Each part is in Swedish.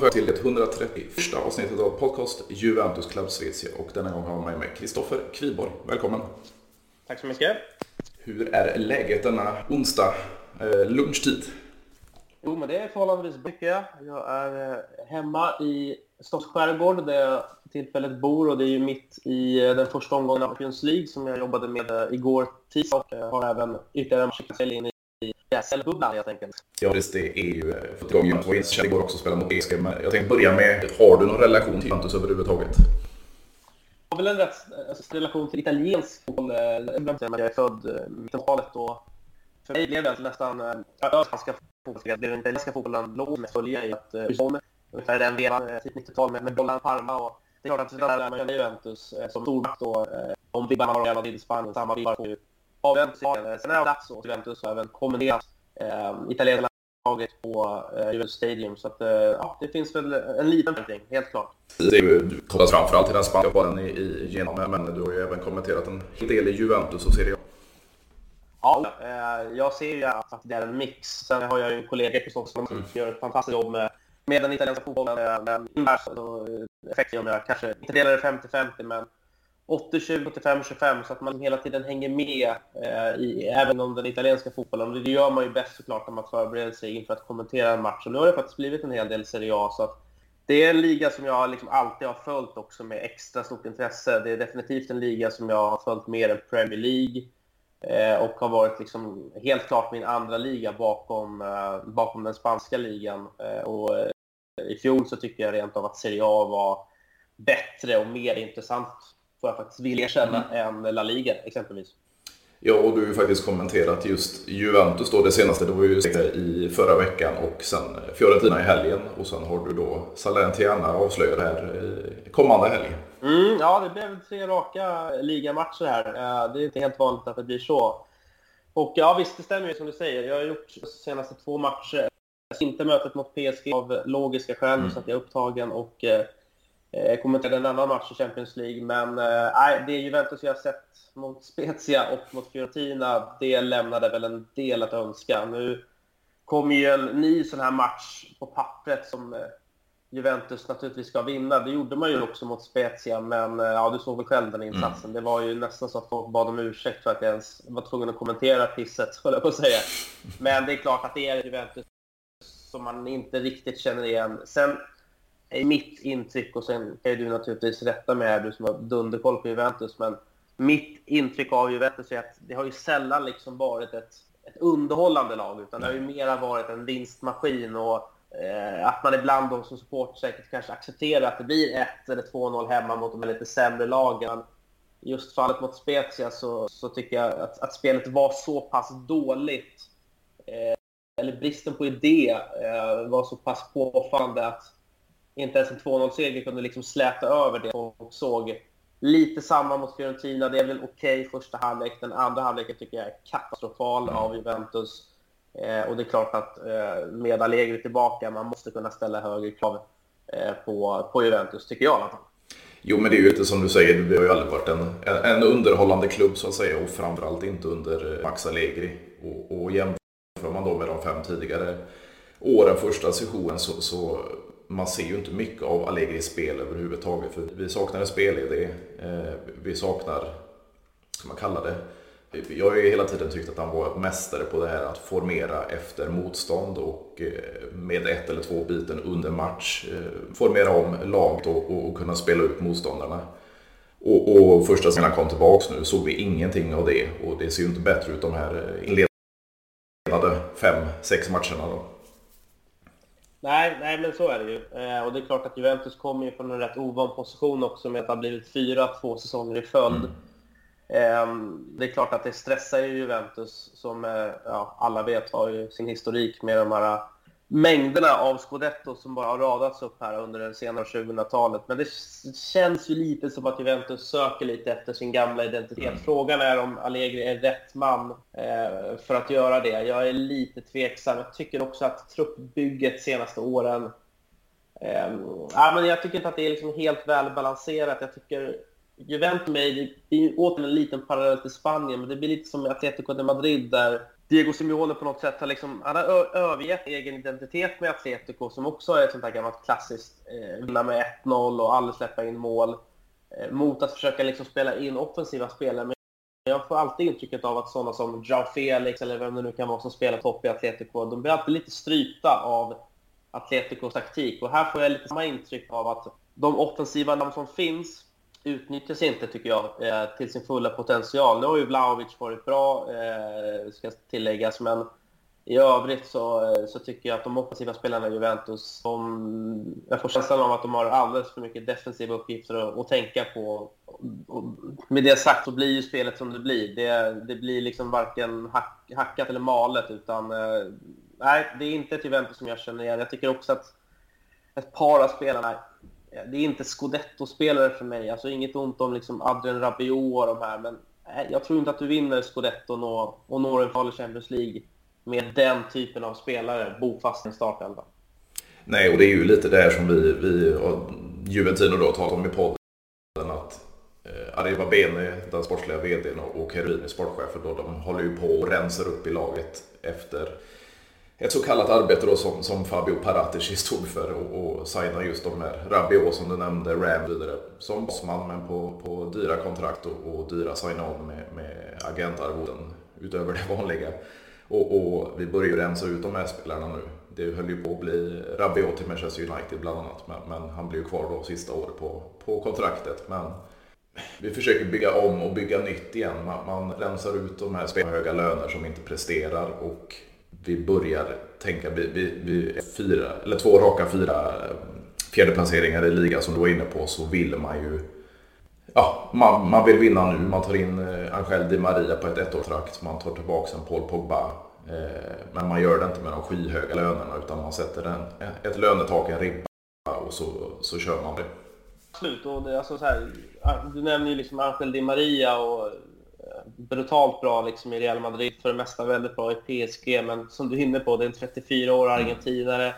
varmt till det 131 avsnittet av podcast Juventus Club Svezia. Och denna gång har jag med mig Kristoffer Kviborg. Välkommen! Tack så mycket! Hur är läget denna onsdag eh, lunchtid? Jo, men det är förhållandevis mycket. Jag är eh, hemma i Stockholms skärgård där jag för tillfället bor och det är ju mitt i eh, den första omgången av Champions League som jag jobbade med eh, igår tisdag och har även ytterligare en match in i SL-bubblan helt enkelt. Ja, det är ju första gången jag var igår också spela mot PSG. Men jag tänkte börja med, har du någon relation till Juventus överhuvudtaget? Jag har väl en rätt alltså, relation till italiensk fotboll. Jag är född i mitten av och för mig blev det nästan äh, ganska fotboll. Den italienska fotbollen låg med följa i att uh, ungefär den vevan, typ 90-tal med, med bollen Parma och det är klart att där man känner Juventus eh, som stormakt och eh, om vibbarna var redan i Spanien, samma vibbar får ju avvänt Sen är dags och Juventus har även kommenderat eh, italienska laget på eh, Juventus Stadium. Så att, eh, ja, det finns väl en liten förändring, helt klart. Det är ju kopplat framförallt till den spanska bollen i, i genom, men du har ju även kommenterat en hel del i Juventus och Serie A. Ja, eh, jag ser ju att det är en mix. Sen har jag ju en kollega förstås som mm. gör ett fantastiskt jobb med, med den italienska fotbollen. Eh, men så effekter om jag kanske inte delar det 50-50, men 80-20, 85-25 så att man hela tiden hänger med eh, i, även om den italienska fotbollen. Det gör man ju bäst såklart när man förbereder sig inför att kommentera en match. Och nu har det faktiskt blivit en hel del Serie A. Så att det är en liga som jag liksom alltid har följt också med extra stort intresse. Det är definitivt en liga som jag har följt mer än Premier League. Eh, och har varit liksom helt klart min andra liga bakom, eh, bakom den spanska ligan. Eh, och eh, I fjol så tycker jag rent av att Serie A var bättre och mer intressant, får jag faktiskt vilja erkänna, mm. än La Liga exempelvis. Ja, och du har ju faktiskt kommenterat just Juventus då, det senaste, det var ju i förra veckan och sen Fiorentina i helgen och sen har du då Salernitana avslöjade här kommande helg. Mm, ja, det blev tre raka ligamatcher här. Eh, det är inte helt vanligt att det blir så. Och ja, visst, det stämmer ju som du säger. Jag har gjort de senaste två matcher. Inte mötet mot PSG av logiska skäl, mm. så att jag är upptagen och eh, eh, kommenterade en annan match i Champions League. Men eh, det Juventus jag har sett mot Spezia och mot Fiorentina, det lämnade väl en del att önska. Nu kommer ju en ny sån här match på pappret som eh, Juventus naturligtvis ska vinna. Det gjorde man ju också mot Spezia, men eh, ja, du såg väl själv den insatsen. Mm. Det var ju nästan så att folk bad om ursäkt för att jag ens var tvungen att kommentera pisset, höll jag på att säga. Men det är klart att det är Juventus som man inte riktigt känner igen. Sen är mitt intryck, och sen kan ju du naturligtvis rätta mig här, du som har dunderkoll på Juventus, men mitt intryck av Juventus är att det har ju sällan liksom varit ett, ett underhållande lag, utan det har ju mera varit en vinstmaskin och eh, att man ibland då som support säkert kanske accepterar att det blir 1 eller 2-0 hemma mot de lite sämre lagen. Just fallet mot Spezia så, så tycker jag att, att spelet var så pass dåligt, eh, eller bristen på idé eh, var så pass påfallande att inte ens en 2-0-seger kunde liksom släta över det och såg. Lite samma mot Fiorentina, det är väl okej okay första halvlek. Den andra halvleken tycker jag är katastrofal av Juventus. Eh, och det är klart att eh, med Allegri tillbaka, man måste kunna ställa högre krav eh, på, på Juventus, tycker jag i alla fall. Jo, men det är ju inte som du säger, det har ju aldrig varit en, en underhållande klubb så att säga och framförallt inte under eh, Max Allegri. Och, och jämför man då med de fem tidigare åren, första sessionen, så, så man ser ju inte mycket av Allegris spel överhuvudtaget. För vi saknar en spelidé, eh, vi saknar, ska man kalla det, jag har ju hela tiden tyckt att han var mästare på det här att formera efter motstånd och eh, med ett eller två biten under match eh, formera om laget och, och kunna spela ut motståndarna. Och, och första gången han kom tillbaks nu såg vi ingenting av det och det ser ju inte bättre ut de här inledande fem, sex matcherna. Då. Nej, nej, men så är det ju. Eh, och det är klart att Juventus kommer ju från en rätt ovan position också med att ha blivit fyra två säsonger i följd. Mm. Eh, det är klart att det stressar ju Juventus som eh, ja, alla vet har ju sin historik med de här mängderna av scudetto som bara har radats upp här under det senare 2000-talet. Men det känns ju lite som att Juventus söker lite efter sin gamla identitet. Mm. Frågan är om Allegri är rätt man eh, för att göra det. Jag är lite tveksam. Jag tycker också att truppbygget senaste åren... Eh, ja, men jag tycker inte att det är liksom helt välbalanserat. Jag tycker Juventus mig, det blir återigen en liten parallell till Spanien, men det blir lite som Atletico de Madrid där Diego Simeone på något sätt har, liksom, han har övergett egen identitet med Atletico som också är ett sånt här gammalt klassiskt eh, vinna med 1-0 och aldrig släppa in mål eh, mot att försöka liksom spela in offensiva spelare. Men jag får alltid intrycket av att sådana som Joao Felix eller vem det nu kan vara som spelar topp i Atletico, de blir alltid lite strypta av Atleticos taktik. Och här får jag lite samma intryck av att de offensiva namn som finns utnyttjas inte, tycker jag, eh, till sin fulla potential. Nu har ju Vlahovic varit bra, eh, ska tilläggas, men i övrigt så, eh, så tycker jag att de offensiva spelarna i Juventus, de, jag får känslan av att de har alldeles för mycket defensiva uppgifter att, att tänka på. Och med det sagt så blir ju spelet som det blir. Det, det blir liksom varken hack, hackat eller malet, utan nej, det är inte ett Juventus som jag känner igen. Jag tycker också att ett par av spelarna Eh, det är inte Scudetto-spelare för mig. Alltså inget ont om liksom Adrian Rabiot och de här, men eh, jag tror inte att du vinner Scudetto och, och når en farlig Champions League med den typen av spelare bofast i en startelva. Nej, och det är ju lite det som vi, vi och Juventino då talat om i podden att eh, Arriva Bene, den sportsliga vdn och Kerini, sportchefen, då, de håller ju på och rensar upp i laget efter ett så kallat arbete då som, som Fabio Paratici stod för och, och signa just de här Rabiot som du nämnde, Ram vidare. Som bossman men på, på dyra kontrakt och, och dyra sign-on med, med agentarvoden utöver det vanliga. Och, och, vi börjar ju rensa ut de här spelarna nu. Det höll ju på att bli Rabiot till Manchester United bland annat. Men, men han blir ju kvar då sista året på, på kontraktet. Men vi försöker bygga om och bygga nytt igen. Man, man rensar ut de här spelarna med höga löner som inte presterar och vi börjar tänka, vi, vi, vi fyra, eller två raka fyra eh, fjärdeplaceringar i ligan som du var inne på så vill man ju Ja, man, man vill vinna nu. Man tar in eh, Angel Di Maria på ett ettårskontrakt. Man tar tillbaka en Paul Pogba. Eh, men man gör det inte med de skyhöga lönerna utan man sätter en, ett lönetak, en ribba och så, så kör man det. Absolut. Och det, alltså så här, du nämner ju liksom Angel Di Maria och brutalt bra liksom i Real Madrid, för det mesta väldigt bra i PSG, men som du är inne på, det är en 34-årig argentinare.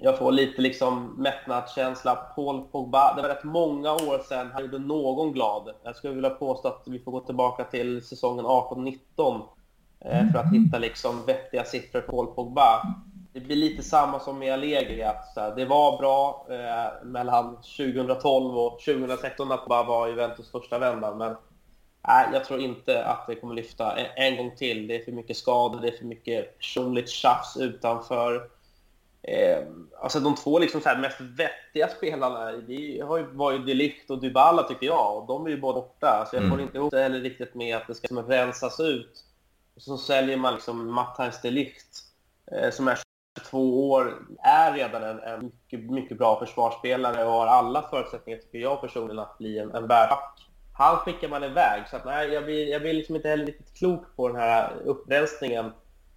Jag får lite liksom mättnadskänsla. Paul Pogba, det var rätt många år sedan han gjorde någon glad. Jag skulle vilja påstå att vi får gå tillbaka till säsongen 18-19 eh, för att hitta liksom vettiga siffror på Paul Pogba. Det blir lite samma som med Allegri, att så här, det var bra eh, mellan 2012 och 2016 att Pogba var Juventus första vändan, men Nej, jag tror inte att det kommer lyfta en, gång till. Det är för mycket skador, det är för mycket personligt tjafs utanför. Eh, alltså de två liksom så mest vettiga spelarna det har ju, var ju Delict och Dybala tycker jag, och de är ju båda borta. Alltså jag får mm. inte ihop det heller riktigt med att det ska liksom rensas ut. Och så säljer man liksom Matthijs Delict, eh, som är 22 år, är redan en, en mycket, mycket bra försvarsspelare och har alla förutsättningar, tycker jag personligen, att bli en, en världsback han skickar man iväg. Så att, nej, jag blir, jag blir liksom inte heller riktigt klok på den här upprensningen.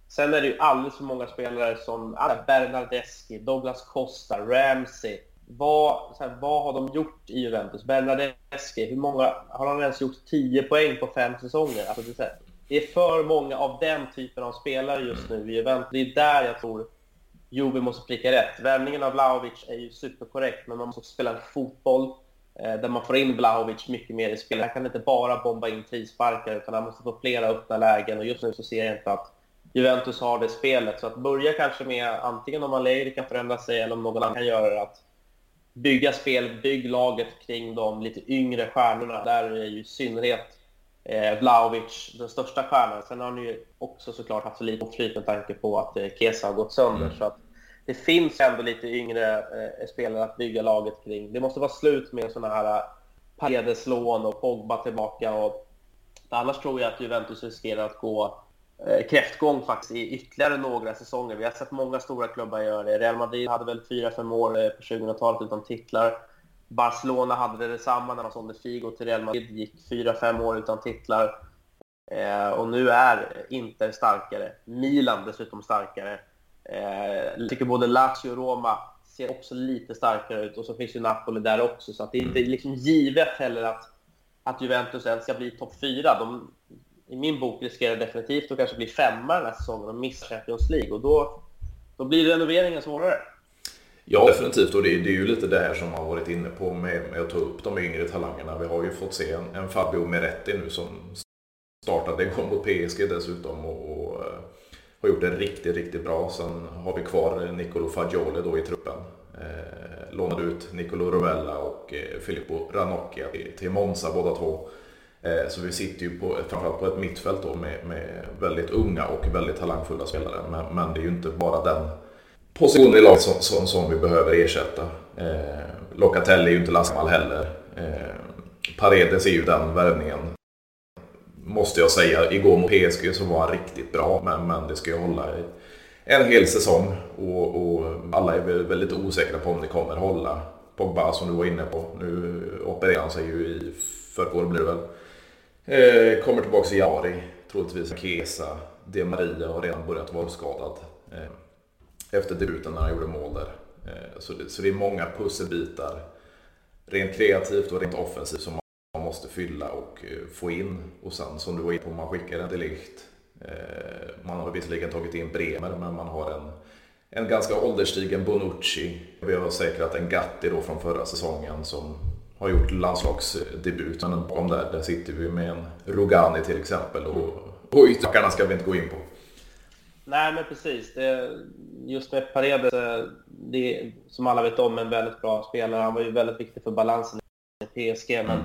Sen är det ju alldeles för många spelare som Bernardeschi, Douglas Costa, Ramsey. Vad, här, vad har de gjort i Juventus? Bernardeschi, hur många, har han ens gjort 10 poäng på fem säsonger? Alltså det, är här, det är för många av den typen av spelare just nu i Juventus. Det är där jag tror Juve måste pricka rätt. Värvningen av Vlahovic är ju superkorrekt, men man måste spela en fotboll där man får in Blahovic mycket mer i spelet. Han kan inte bara bomba in frisparkar utan han måste få flera öppna lägen och just nu så ser jag inte att Juventus har det spelet. Så att börja kanske med antingen om Allegri kan förändra sig eller om någon annan kan göra det, att bygga spel, bygg laget kring de lite yngre stjärnorna. Där är ju i synnerhet eh, Vlahovic den största stjärnan. Sen har han ju också såklart haft lite oflyt med tanke på att eh, Kesa har gått sönder. Mm. Så att det finns ändå lite yngre eh, spelare att bygga laget kring. Det måste vara slut med sådana här paredeslån Paredes-lån och Pogba tillbaka. Och, annars tror jag att Juventus riskerar att gå eh, kräftgång faktiskt i ytterligare några säsonger. Vi har sett många stora klubbar göra det. Real Madrid hade väl 4-5 år eh, på 2000-talet utan titlar. Barcelona hade det detsamma när de sålde Figo till Real Madrid. gick 4-5 år utan titlar. Eh, och nu är Inter starkare. Milan dessutom starkare. Eh, jag tycker både Lazio och Roma ser också lite starkare ut och så finns ju Napoli där också. Så att det är inte liksom givet heller att, att Juventus ens ska bli topp fyra. De, I min bok riskerar definitivt att kanske bli femma den här säsongen och missa Champions League. Och då, då blir renoveringen svårare. Ja, definitivt. Och det, det, är ju lite det här som man varit inne på med, med, att ta upp de yngre talangerna. Vi har ju fått se en, en Fabio Meretti nu som startade igång mot PSG dessutom och, och har gjort det riktigt, riktigt bra. Sen har vi kvar Nicolo Fagioli då i truppen. Eh, lånade ut Nicolo Rovella och eh, Filippo Ranocchia till, till Monza båda två. Eh, så vi sitter ju på, framförallt på ett mittfält då med, med väldigt unga och väldigt talangfulla spelare. Men, men det är ju inte bara den positionen i laget som, som, som, vi behöver ersätta. Eh, Locatelli är ju inte lastgammal heller. Eh, Paredes är ju den värvningen. Måste jag säga. Igår mot PSG så var han riktigt bra. Men, men det ska ju hålla i en hel säsong. Och, och alla är väl väldigt osäkra på om det kommer hålla. Pogba som du var inne på. Nu opererar han sig ju i förrgår blir det väl. Eh, kommer tillbaka i januari. Troligtvis Kesa. Di Maria har redan börjat vara skadad. Eh, efter debuten när han gjorde mål där. Eh, så, det, så det är många pusselbitar. Rent kreativt och rent offensivt som man måste fylla och eh, få in. Och sen som du var inne på, man skickar en delikt. Eh, man har visserligen tagit in Bremer men man har en, en ganska ålderstigen Bonucci. Vi har säkrat en Gatti då från förra säsongen som har gjort landslagsdebut. Men bakom där, där sitter vi med en Rogani till exempel. Och, och ytterbackarna ska vi inte gå in på. Nej, men precis. Det, just med Paredes, eh, det är, som alla vet om, en väldigt bra spelare. Han var ju väldigt viktig för balansen i PSG, men mm.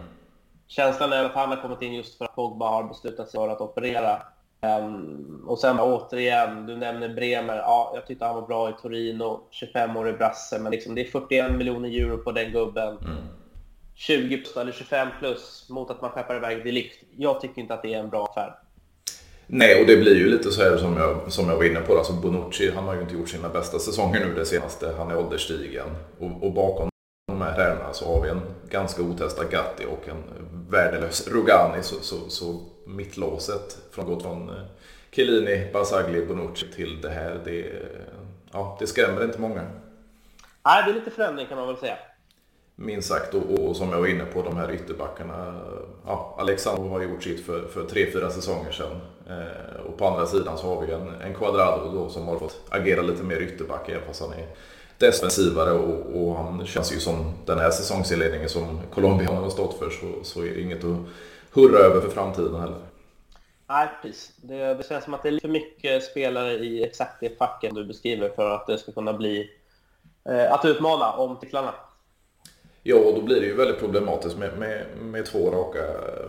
Känslan är att han har kommit in just för att Pogba har beslutat sig för att operera. Um, och sen återigen, du nämner Bremer. Ja, jag tyckte han var bra i Torino, 25-årig brasse, men liksom, det är 41 miljoner euro på den gubben. Mm. 20 plus eller 25 plus mot att man skeppar iväg Delikt. Jag tycker inte att det är en bra affär. Nej, och det blir ju lite så här som jag, som jag var inne på. Alltså Bonucci, han har ju inte gjort sina bästa säsonger nu det senaste. Han är ålderstigen. Och, och bakom så har vi en ganska otestad Gatti och en värdelös Rugani. Så, så, så mittlåset från gått från eh, Chiellini, Basagli, Bonucci till det här. Det, ja, det skrämmer inte många. Nej, det är lite förändring kan man väl säga minst sagt. Och, och, som jag var inne på, de här ytterbackarna. Ja, Alexander har gjort sitt för, för tre, fyra säsonger sedan. Eh, och på andra sidan så har vi en, en Quadrado då, som har fått agera lite mer ytterback även fast han är defensivare och, och, han känns ju som den här säsongsinledningen som Colombia har stått för så, så är det inget att hurra över för framtiden heller. Nej, precis. Det, det känns som att det är för mycket spelare i exakt det facken du beskriver för att det ska kunna bli eh, att utmana om titlarna. Ja, och då blir det ju väldigt problematiskt med, med, med två raka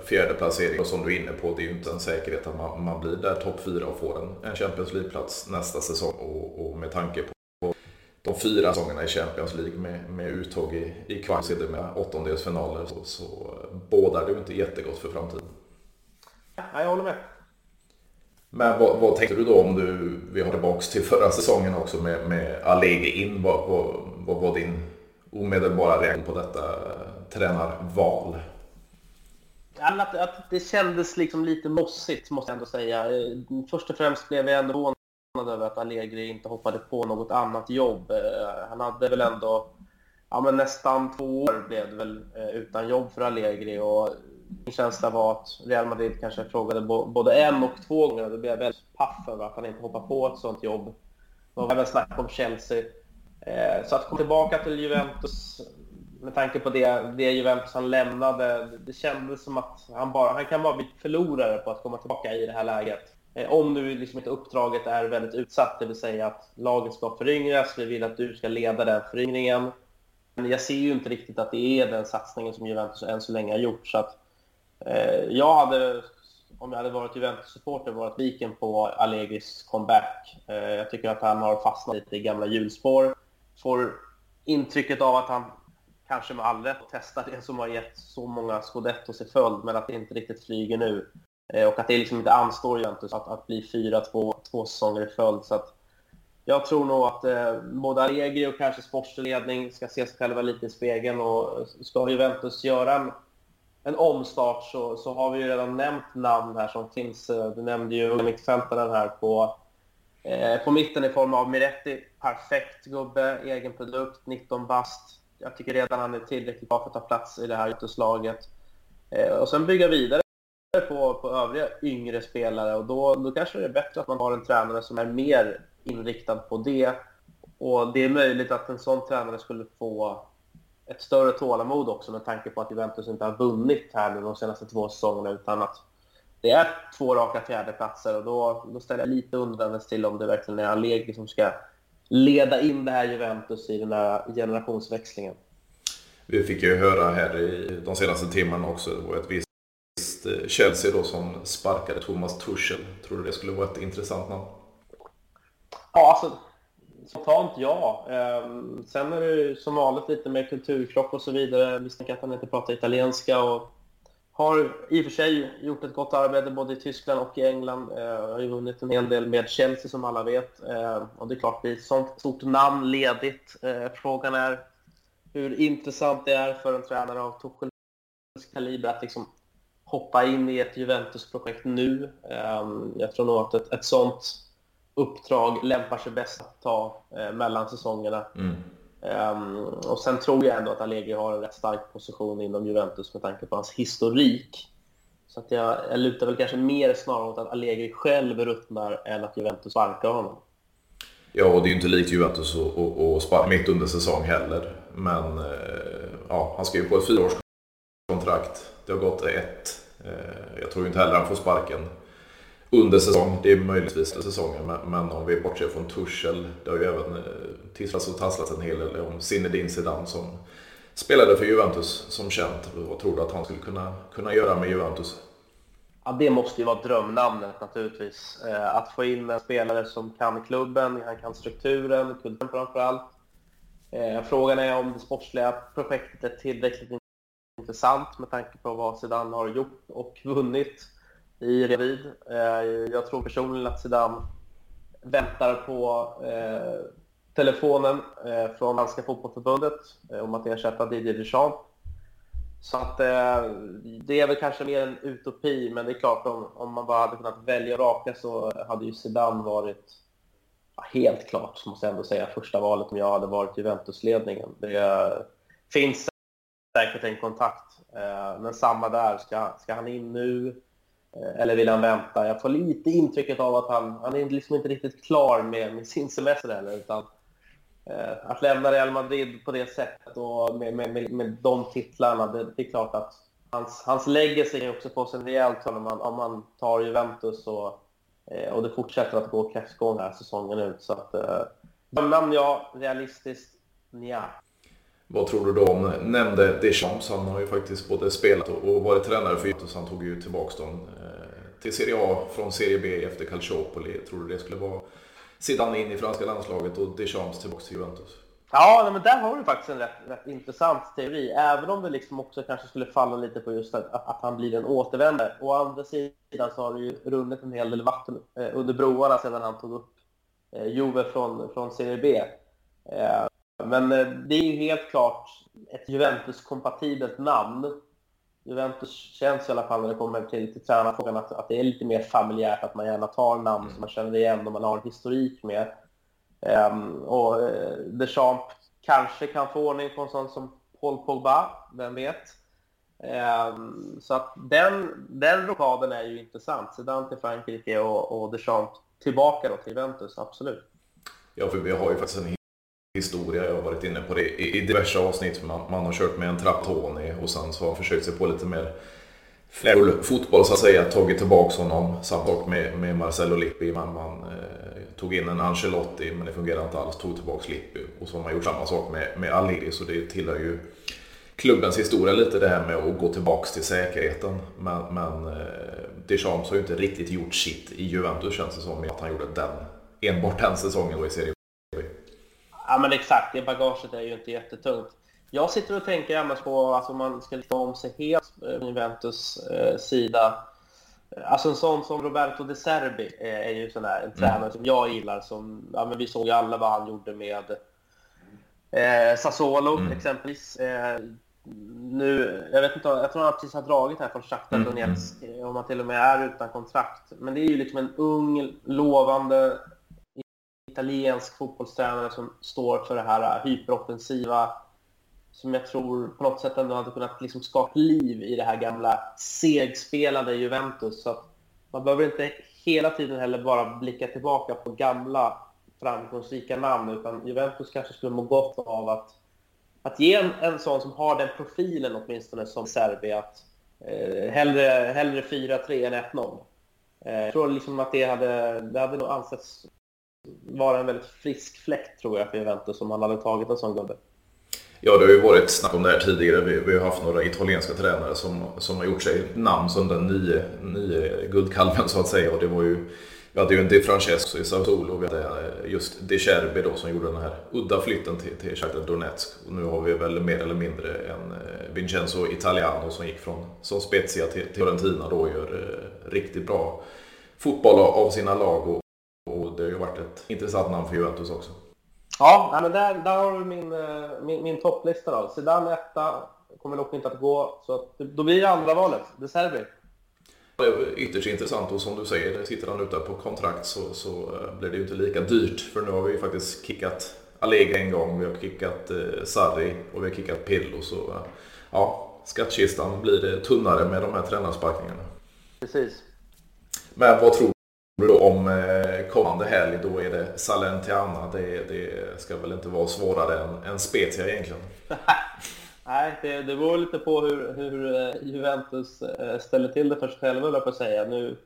fjärdeplaceringar. Och som du är inne på, det är ju inte en säkerhet att man, man blir där topp fyra och får en, en Champions League-plats nästa säsong. Och, och, med tanke på de fyra säsongerna i Champions League med, med uttåg i, i kvarts med åttondelsfinaler så, så bådar det ju inte jättegott för framtiden. Ja, jag håller med. Men vad, vad, tänkte du då om du, vi har tillbaka till förra säsongen också med, med Allegri in, vad, vad, vad var din omedelbara reaktion på detta tränarval? Att, att det kändes liksom lite mossigt, måste jag ändå säga. Först och främst blev jag ändå över att Allegri inte hoppade på något annat jobb. Eh, han hade väl ändå ja, men nästan två år blev det väl eh, utan jobb för Allegri och min känsla var att Real Madrid kanske frågade både en och två gånger och då blev jag väldigt paff över att han inte hoppade på ett sånt jobb. Det var även snack om Chelsea. Eh, så att komma tillbaka till Juventus med tanke på det, det Juventus han lämnade, det kändes som att han, bara, han kan bara bli förlorare på att komma tillbaka i det här läget. Eh, om nu liksom inte uppdraget är väldigt utsatt, det vill säga att laget ska föryngras, vi vill att du ska leda den föryngringen. Men jag ser ju inte riktigt att det är den satsningen som Juventus än så länge har gjort. Så att, eh, jag hade, om jag hade varit Juventus-supporter, varit viken på Allegris comeback. Eh, jag tycker att han har fastnat lite i gamla hjulspår får intrycket av att han kanske med all rätt testar det som har gett så många scudettos i följd, men att det inte riktigt flyger nu. Eh, och att det liksom inte anstår Juventus att, att bli fyra två, två säsonger i följd. Så att jag tror nog att eh, både Allegri och kanske sportsledning ska se sig själva lite i spegeln och ska Juventus göra en, en omstart så, så har vi ju redan nämnt namn här som finns. Eh, du nämnde ju mittfältaren här på Eh, på mitten i form av Miretti, perfekt gubbe, egen produkt, 19 bast. Jag tycker redan han är tillräckligt bra för att ta plats i det här Juventuslaget. Eh, och sen bygga vidare på, på övriga yngre spelare. Och då, då kanske det är bättre att man har en tränare som är mer inriktad på det. Och det är möjligt att en sån tränare skulle få ett större tålamod också med tanke på att Juventus inte har vunnit här nu de senaste två säsongerna utan att det är två raka fjärdeplatser. Och då, då ställer jag lite undrandes till om det verkligen är Allegri som ska leda in det här Juventus i den här generationsväxlingen. Vi fick ju höra här i de senaste timmarna också, det var ett visst Eh, Chelsea då som sparkade Thomas Tuchel. Tror du det skulle vara ett intressant namn? Ja, alltså spontant ja. Ehm, sen är det ju som vanligt lite mer kulturkrock och så vidare. Vi snackar att han inte pratar italienska och har i och för sig gjort ett gott arbete både i Tyskland och i England. Ehm, har ju vunnit en hel del med Chelsea som alla vet. Ehm, och det är klart, det är ett sånt stort namn ledigt. Frågan är hur intressant det är för en tränare av Tuchels kaliber att liksom hoppa in i ett Juventus-projekt nu. Ehm, jag tror nog att ett, ett sånt uppdrag lämpar sig bäst att ta eh, mellan säsongerna. Mm. Um, och sen tror jag ändå att Allegri har en rätt stark position inom Juventus med tanke på hans historik. Så att jag, jag lutar väl kanske mer snarare åt att Allegri själv ruttnar än att Juventus sparkar honom. Ja, och det är ju inte likt Juventus att sparka mitt under säsong heller. Men eh, ja, han ska ju på ett fyraårskontrakt. Kontrakt, Det har gått ett. Eh, jag tror inte heller han får sparken under säsong. Det är möjligtvis under säsongen, men, om vi bortser från Tuchel. Det har ju även eh, tisslats och tasslats en hel del om Zinedine Zidane som spelade för Juventus som känt. Vad tror du att han skulle kunna, kunna göra med Juventus? Ja, det måste ju vara drömnamnet naturligtvis. Eh, att få in en spelare som kan klubben, han kan strukturen, kulturen framför allt. frågan är om det sportsliga projektet är tillräckligt intressant med tanke på vad Zidane har gjort och vunnit i Revid. Eh, jag tror personligen att Zidane väntar på eh, telefonen eh, från Danska fotbollförbundet eh, om att ersätta Didier Deschamps. Så att eh, det är väl kanske mer en utopi, men det är klart om, om man bara hade kunnat välja och raka så hade ju Zidane varit ja, helt klart, måste jag ändå säga, första valet om jag hade varit Juventusledningen. Det finns säkert en kontakt, eh, men samma där. Ska, ska han in nu? Eh, eller vill han vänta? Jag får lite intrycket av att han, han är liksom inte riktigt klar med, med sin semester heller. Utan, eh, att lämna Real Madrid på det sättet och med, med, med, med de titlarna, det, det, är klart att hans, hans legacy är också på sig rejält om man, om man tar Juventus och, och det fortsätter att gå kräftgång här säsongen ut. Så att, eh, namn ja, realistiskt nja. Vad tror du då om, nämnde Deschamps, han har ju faktiskt både spelat och varit tränare för Juventus. Han tog ju tillbaka dem eh, till Serie A från Serie B efter Calciopoli. Tror du det skulle vara Zidane in i franska landslaget och Deschamps tillbaka till Juventus? Ja, men där har du faktiskt en rätt, rätt, intressant teori. Även om det liksom också kanske skulle falla lite på just att, att han blir en återvändare. Å andra sidan så har det ju runnit en hel del vatten eh, under broarna sedan han tog upp eh, Juve från, från Serie B. Eh, men eh, det är ju helt klart ett Juventus-kompatibelt namn. Juventus känns i alla fall när det kommer till, till tränarfrågan att, att det är lite mer familjärt, att man gärna tar namn mm. som man känner igen och man har en historik med. Um, och uh, Deschamps kanske kan få ordning på en sån som Paul Pogba, vem vet? Um, så att den, den rockaden är ju intressant. Sedan till Frankrike och, och Deschamps tillbaka då till Juventus, absolut. Ja, för vi har ju faktiskt en historia. Jag har varit inne på det i, diverse avsnitt. Man, man har kört med en Trattoni och sen så har man försökt sig på lite mer fler fotboll så att säga. Tagit tillbaka honom. Samma sak med, med Marcello Lippi. Man, man eh, tog in en Ancelotti men det fungerade inte alls. Tog tillbaka Lippi. Och så har man gjort samma sak med, med Allegri. Så det tillhör ju klubbens historia lite det här med att gå tillbaka till säkerheten. Men, men eh, Deschamps har ju inte riktigt gjort sitt i Juventus känns det som. Att han gjorde den, enbart den säsongen då i Serie Ja men exakt, det bagaget är ju inte jättetungt. Jag sitter och tänker annars på, alltså om man ska ta om sig helt från eh, Juventus eh, sida. Alltså en sån som Roberto De Serbi eh, är ju sån där, en mm. tränare som jag gillar. Som, ja, men vi såg ju alla vad han gjorde med eh, Sassuolo mm. exempelvis. Eh, nu, jag vet inte, jag tror han precis har dragit här från Shakhtar mm. Donetsk, mm. om han till och med är utan kontrakt. Men det är ju liksom en ung, lovande italiensk fotbollstränare som står för det här äh, hyperoffensiva som jag tror på något sätt ändå hade kunnat liksom skapa liv i det här gamla segspelade Juventus. Så man behöver inte hela tiden heller bara blicka tillbaka på gamla framgångsrika namn, utan Juventus kanske skulle må gott av att, att ge en, en sån som har den profilen åtminstone som Serbi, att eh, hellre, hellre 4-3 än 1-0. Eh, jag tror liksom att det hade, det hade nog ansetts vara en väldigt frisk fläkt tror jag för Juventus om man hade tagit en sån gubbe. Ja, det har ju varit snack om det här tidigare. Vi, vi har haft några italienska tränare som, som har gjort sig namn som den nye nya guldkalven så att säga. Och det var ju, vi hade ju en Di Francesco i Sassuolo och vi hade eh, just De Cherbi då som gjorde den här udda flytten till, till Shakhtar Donetsk. Och nu har vi väl mer eller mindre en eh, Vincenzo Italiano som gick från som Spezia till, till Fiorentina då och gör eh, riktigt bra fotboll av sina lag. Och, och det har ju varit ett intressant namn för Juventus också. Ja, men där, där har du min, eh, min, min topplista då. Zidane etta, kommer dock inte att gå. Så att, då blir det andra valet, De Serbi. Ytterst intressant och som du säger, sitter han ute på kontrakt så, så eh, blir det ju inte lika dyrt. För nu har vi ju faktiskt kickat Allega en gång, vi har kickat eh, Sarri och vi har kickat Pillo. Så eh, ja, skattkistan blir tunnare med de här tränarsparkningarna. Precis. Men vad tror då om eh, kommande helg, då är det Salernitana. Det, det ska väl inte vara svårare än, än Spezia egentligen. Nej, det, det beror lite på hur, hur eh, Juventus eh, ställer till det för sig själva, jag på att säga. Nu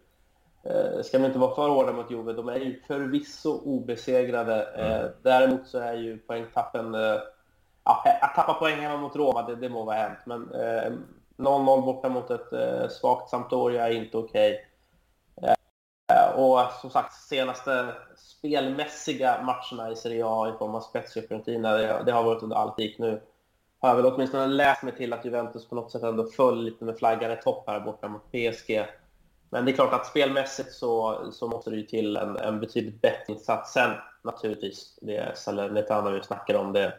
ska man inte vara för hårda mot Juve. De är ju förvisso obesegrade. Mm. Däremot så är ju poängtappen... Ja, att tappa poäng hemma mot Roma, det, det må vara hänt. Men 0-0 borta mot ett svagt Sampdoria är inte okej. Okay. Eh, och som sagt, senaste spelmässiga matcherna i Serie A i form av Spezia och Fiorentina, det, det har varit under all kritik nu. Har jag väl åtminstone läst mig till att Juventus på något sätt ändå föll lite med flaggan i topp här borta mot PSG. Men det är klart att spelmässigt så, så måste det ju till en, en betydligt bättre insats. Sen naturligtvis, det är Salernitana vi snackar om, det,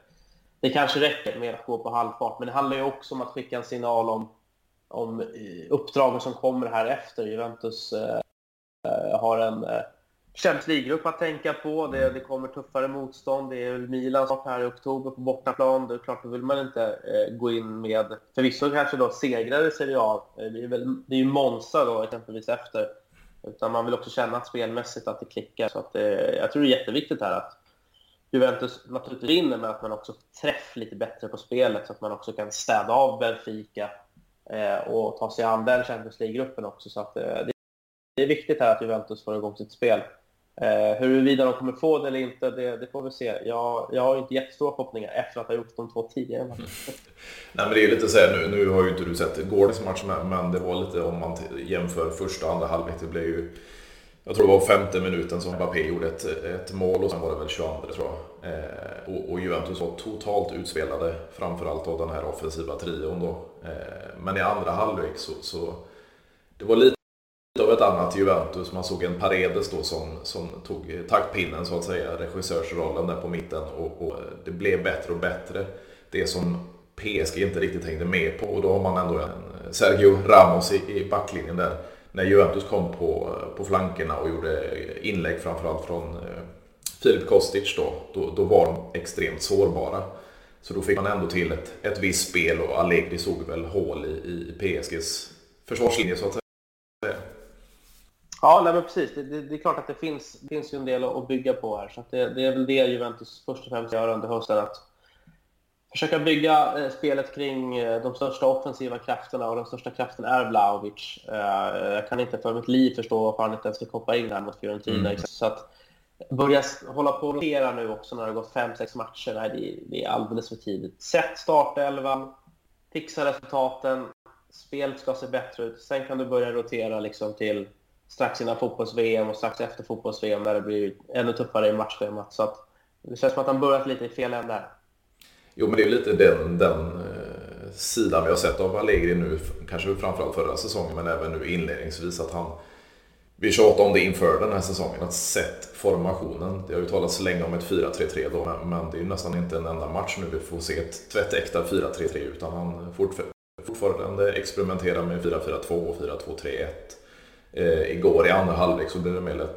det kanske räcker med att gå på halvfart. Men det handlar ju också om att skicka en signal om, om uppdragen som kommer här efter. Juventus Eh, har en eh, Champions League-grupp att tänka på. Det, det kommer tuffare motstånd. Det är Milan snart här i oktober på bortaplan. Det är klart, då vill man inte eh, gå in med, förvisso kanske då segrare i Serie A. Det är, väl, det är ju Monza då exempelvis efter. Utan man vill också känna att spelmässigt att det klickar. Så att det, jag tror det är jätteviktigt här att Juventus naturligtvis vinner, men att man också träffar lite bättre på spelet så att man också kan städa av Benfica eh, och ta sig an den Champions League-gruppen också. Så att, eh, det är viktigt här att Juventus får igång sitt spel. Eh, huruvida de kommer få det eller inte, det, det får vi se. Jag, jag har inte jättestora förhoppningar efter att ha gjort de två tidigare matcherna. Nej, men det är lite så här, nu, nu har ju inte du sett gårdagens match, men det var lite om man jämför första och andra halvlek. Det blev ju, jag tror det var femte minuten som Mbappé gjorde ett, ett mål och sen var det väl 22 tror jag. Eh, och, och, Juventus var totalt utspelade, framförallt av den här offensiva trion då. Eh, men i andra halvlek så, så det var lite ett annat Juventus. Man såg en Paredes då som, som tog taktpinnen så att säga, regissörsrollen där på mitten och, och, eh, det blev bättre och bättre. Det som PSG inte riktigt hängde med på och då har man ändå en eh, Sergio Ramos i, i backlinjen där. När Juventus kom på, eh, på flankerna och gjorde inlägg framförallt från Filip Kostic då, då, då var de extremt sårbara. Så då fick man ändå till ett, ett visst spel och Allegri såg väl hål i, i PSGs försvarslinje så att säga. Ja, nej, men precis. Det, det, det, är klart att det finns, det finns ju en del att bygga på här. Så det, det, är väl det Juventus först och främst gör under hösten. Att försöka bygga eh, spelet kring eh, de största offensiva krafterna och den största kraften är Vlahovic. Eh, jag kan inte för mitt liv förstå varför han inte ens fick hoppa in här mot Fiorentina. Mm. Så att börja hålla på och rotera nu också när det har gått fem sex matcher, nej, det, det är alldeles för tidigt. Sätt startelvan, fixa resultaten, spelet ska se bättre ut. Sen kan du börja rotera liksom till strax innan fotbolls-VM och strax efter fotbolls-VM när det blir ännu tuffare i matchschemat. Så att det känns som att han börjat lite i fel ände här. Jo, men det är lite den, den eh, sidan vi har sett av Allegri nu, kanske framförallt förra säsongen, men även nu inledningsvis att han vi tjatade om det inför den här säsongen, att sett formationen. Det har ju talats länge om ett 4-3-3 då, men det är ju nästan inte en enda match nu vi får se ett tvättäkta 4-3-3 utan han fortfarande experimenterar med 4-4-2 och 4-2-3-1 eh, igår i andra halvlek så blev det med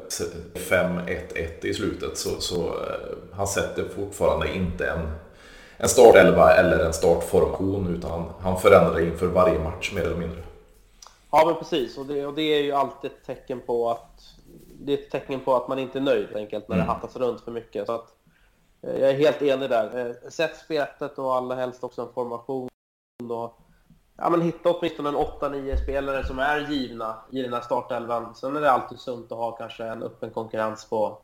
5-1-1 i slutet. Så, så eh, han sätter fortfarande inte en, en startelva eller en startformation utan han, han förändrar inför varje match mer eller mindre. Ja, men precis. Och det, och det är ju alltid ett tecken på att det är ett tecken på att man inte är nöjd enkelt när det mm. hattas runt för mycket. Så att, eh, jag är helt enig där. Eh, sätt spelet och allra helst också en formation. Och, ja, men hitta åtminstone en 8-9 spelare som är givna i den här startelvan. Sen är det alltid sunt att ha kanske en öppen konkurrens på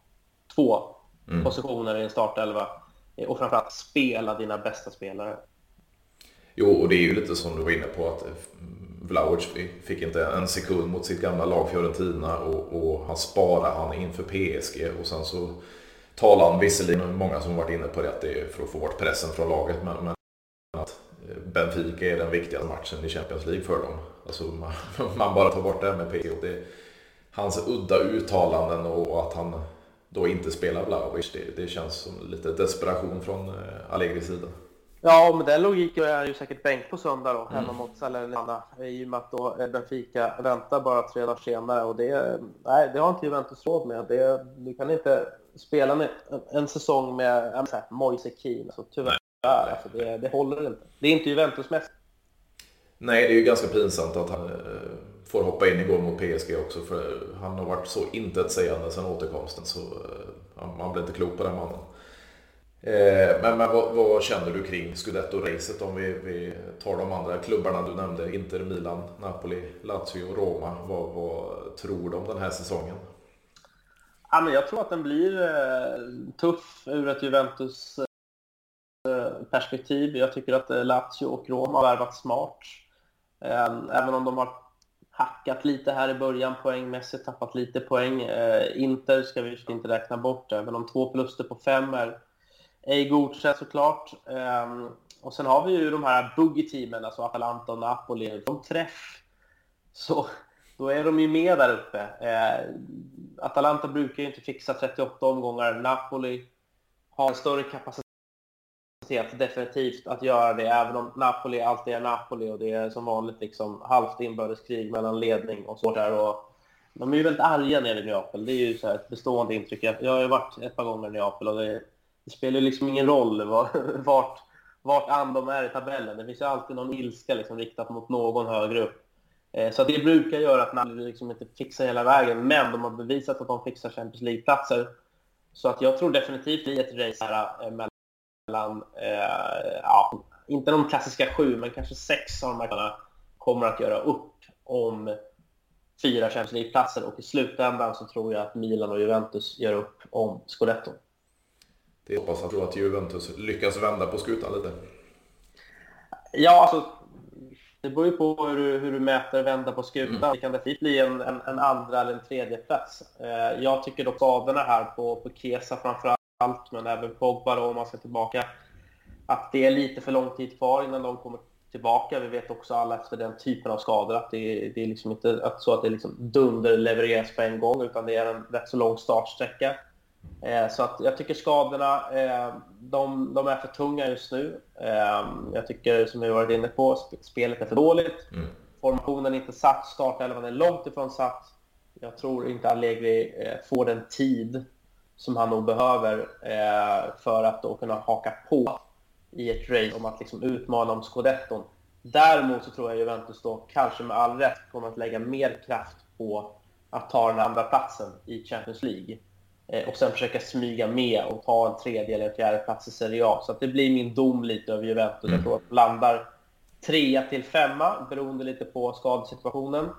två mm. positioner i en startelva. Och framförallt spela dina bästa spelare. Jo, och det är ju lite som du var inne på att Vlahovic fick inte en sekund mot sitt gamla lag Fiorentina och, och han sparade han inför PSG och sen så talar han visserligen, många som varit inne på det, att det är för att få bort pressen från laget men, men Benfica är den viktigaste matchen i Champions League för dem. Alltså man, man bara tar bort det med PSG. Det, hans udda uttalanden och att han då inte spelar Vlahovic, det, det känns som lite desperation från eh, Allegris sida. Ja, med den logiken är han ju säkert bänk på söndag då, mm. hemma mot Salernitana. I och med att då Benfica väntar bara tre dagar senare. Och det, nej, det har inte Juventus råd med. Det, du kan inte spela en, en säsong med Moise Keane. Så tyvärr, alltså, det, det håller inte. Det är inte Juventus-mässigt. Nej, det är ju ganska pinsamt att han eh, får hoppa in igår mot PSG också. För han har varit så intetsägande sedan återkomsten. Så eh, man blir inte klok på den mannen. Eh, men, men vad, vad, känner du kring Scudetto-racet om vi, vi, tar de andra klubbarna du nämnde? Inter, Milan, Napoli, Lazio, Roma. Vad, vad tror du om den här säsongen? Ja, men jag tror att den blir eh, tuff ur ett Juventus eh, Eh, perspektiv. Jag tycker att eh, Lazio och Roma har värvat smart. Ehm, även om de har hackat lite här i början poängmässigt, tappat lite poäng. Eh, Inter ska vi inte räkna bort, även om två förluster på fem är ej godkänt såklart. Ehm, och sen har vi ju de här buggy-teamen, alltså Atalanta och Napoli. De träff, så då är de ju med där uppe. Ehm, Atalanta brukar ju inte fixa 38 omgångar. Napoli har en större kapacitet definitivt att göra det, även om Napoli alltid är Napoli och det är som vanligt liksom halvt inbördeskrig mellan ledning och så där. Och de är ju väldigt arga nere i Neapel. Det är ju så ett bestående intryck. Jag har ju varit ett par gånger i Neapel och det det spelar liksom ingen roll vart, vart an de är i tabellen. Det finns ju alltid någon ilska liksom riktat mot någon högre upp. Eh, så det brukar göra att Napoli liksom inte fixar hela vägen, men de har bevisat att de fixar Champions League-platser. Så att jag tror definitivt i ett race här eh, mellan, eh, ja, inte de klassiska sju, men kanske sex av de här kommer att göra upp om fyra Champions League-platser och i slutändan så tror jag att Milan och Juventus gör upp om Scudetto. Det hoppas jag att Juventus lyckas vända på skutan lite. Ja, alltså det beror ju på hur du, hur du mäter vända på skutan. Mm. Det kan definitivt bli en, en, en, andra eller en tredje plats. Eh, jag tycker dock skadorna här på, på Kesa framför allt, men även Pogba då, om man ska tillbaka, att det är lite för lång tid kvar innan de kommer tillbaka. Vi vet också alla efter den typen av skador att det, det är liksom inte att så att det liksom dunder levereras på en gång, utan det är en rätt så lång startsträcka. Eh, så att jag tycker skadorna, eh, de, de, är för tunga just nu. Eh, jag tycker, som vi varit inne på, spelet är för dåligt. Mm. Formationen är inte satt, startelvan är långt ifrån satt. Jag tror inte Allegri får den tid som han nog behöver eh, för att då kunna haka på i ett race om att liksom utmana om scudetton. Däremot så tror jag Juventus då kanske med all rätt kommer att lägga mer kraft på att ta den andra platsen i Champions League. Eh, och sen försöka smyga med och ta en tredje eller fjärde plats i Serie A. Så det blir min dom lite över Juventus. Mm. Jag tror att de landar trea till femma beroende lite på skadesituationen.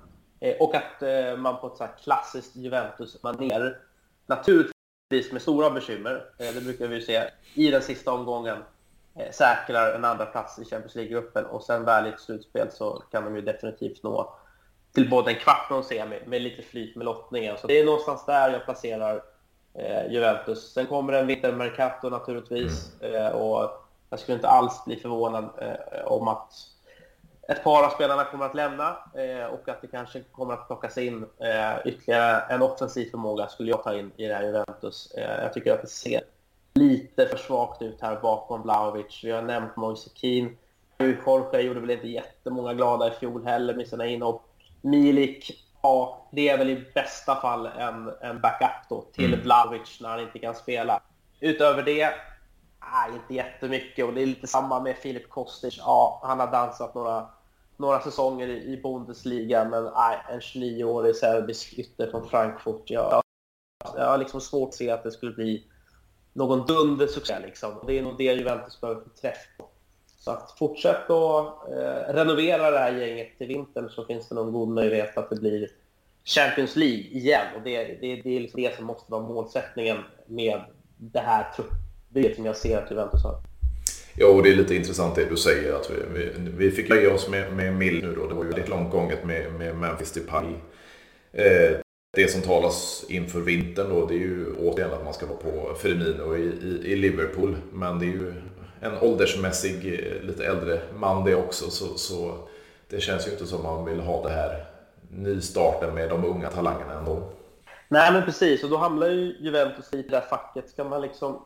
Eh, och att eh, man på ett så klassiskt Juventus-manér, naturligtvis med stora bekymmer, eh, det brukar vi se, i den sista omgången eh, säkrar en andra plats i Champions League-gruppen och sen väl i ett slutspel så kan de ju definitivt nå till både en kvart och en semi med lite flyt med lottningen. Så det är någonstans där jag placerar eh, Juventus. Sen kommer en vintermercato naturligtvis mm. eh, och jag skulle inte alls bli förvånad eh, om att ett par av spelarna kommer att lämna eh, och att det kanske kommer att plockas in eh, ytterligare en offensiv förmåga skulle jag ta in i det här Juventus. Eh, jag tycker att det ser lite för svagt ut här bakom Blaovic. Vi har nämnt Moise Keane. Jorge gjorde väl inte jättemånga glada i fjol heller med sina inhopp. Milik Ja, det är väl i bästa fall en, en backup då till mm. Vlahovic när han inte kan spela. Utöver det, nej, inte jättemycket. Och det är lite samma med Filip Kostic. Ja, han har dansat några, några säsonger i, Bundesliga, men nej, en 29-årig serbisk ytter från Frankfurt. Ja, Jag har liksom svårt att se att det skulle bli någon dundersuccé. Liksom. Det är nog det Juventus behöver få träff på. Så att fortsätt att eh, renovera det här gänget till vintern så finns det någon god möjlighet att det blir Champions League igen. Och det, det, det är liksom det som måste vara målsättningen med det här truppbygget som jag ser att Juventus har. Ja, och det är lite intressant det du säger. Att vi, vi, vi fick lägga oss med, med Mill nu då. Det var ju väldigt långt gånget med, med Memphis Depay. Eh, det som talas inför vintern då, det är ju återigen att man ska vara på Firmino i, i, i Liverpool. Men det är ju en åldersmässig, eh, lite äldre man det också. Så, så det känns ju inte som man vill ha det här nystarten med de unga talangerna ändå. Nej, men precis. Och då hamnar ju Juventus i det där facket. Ska man liksom...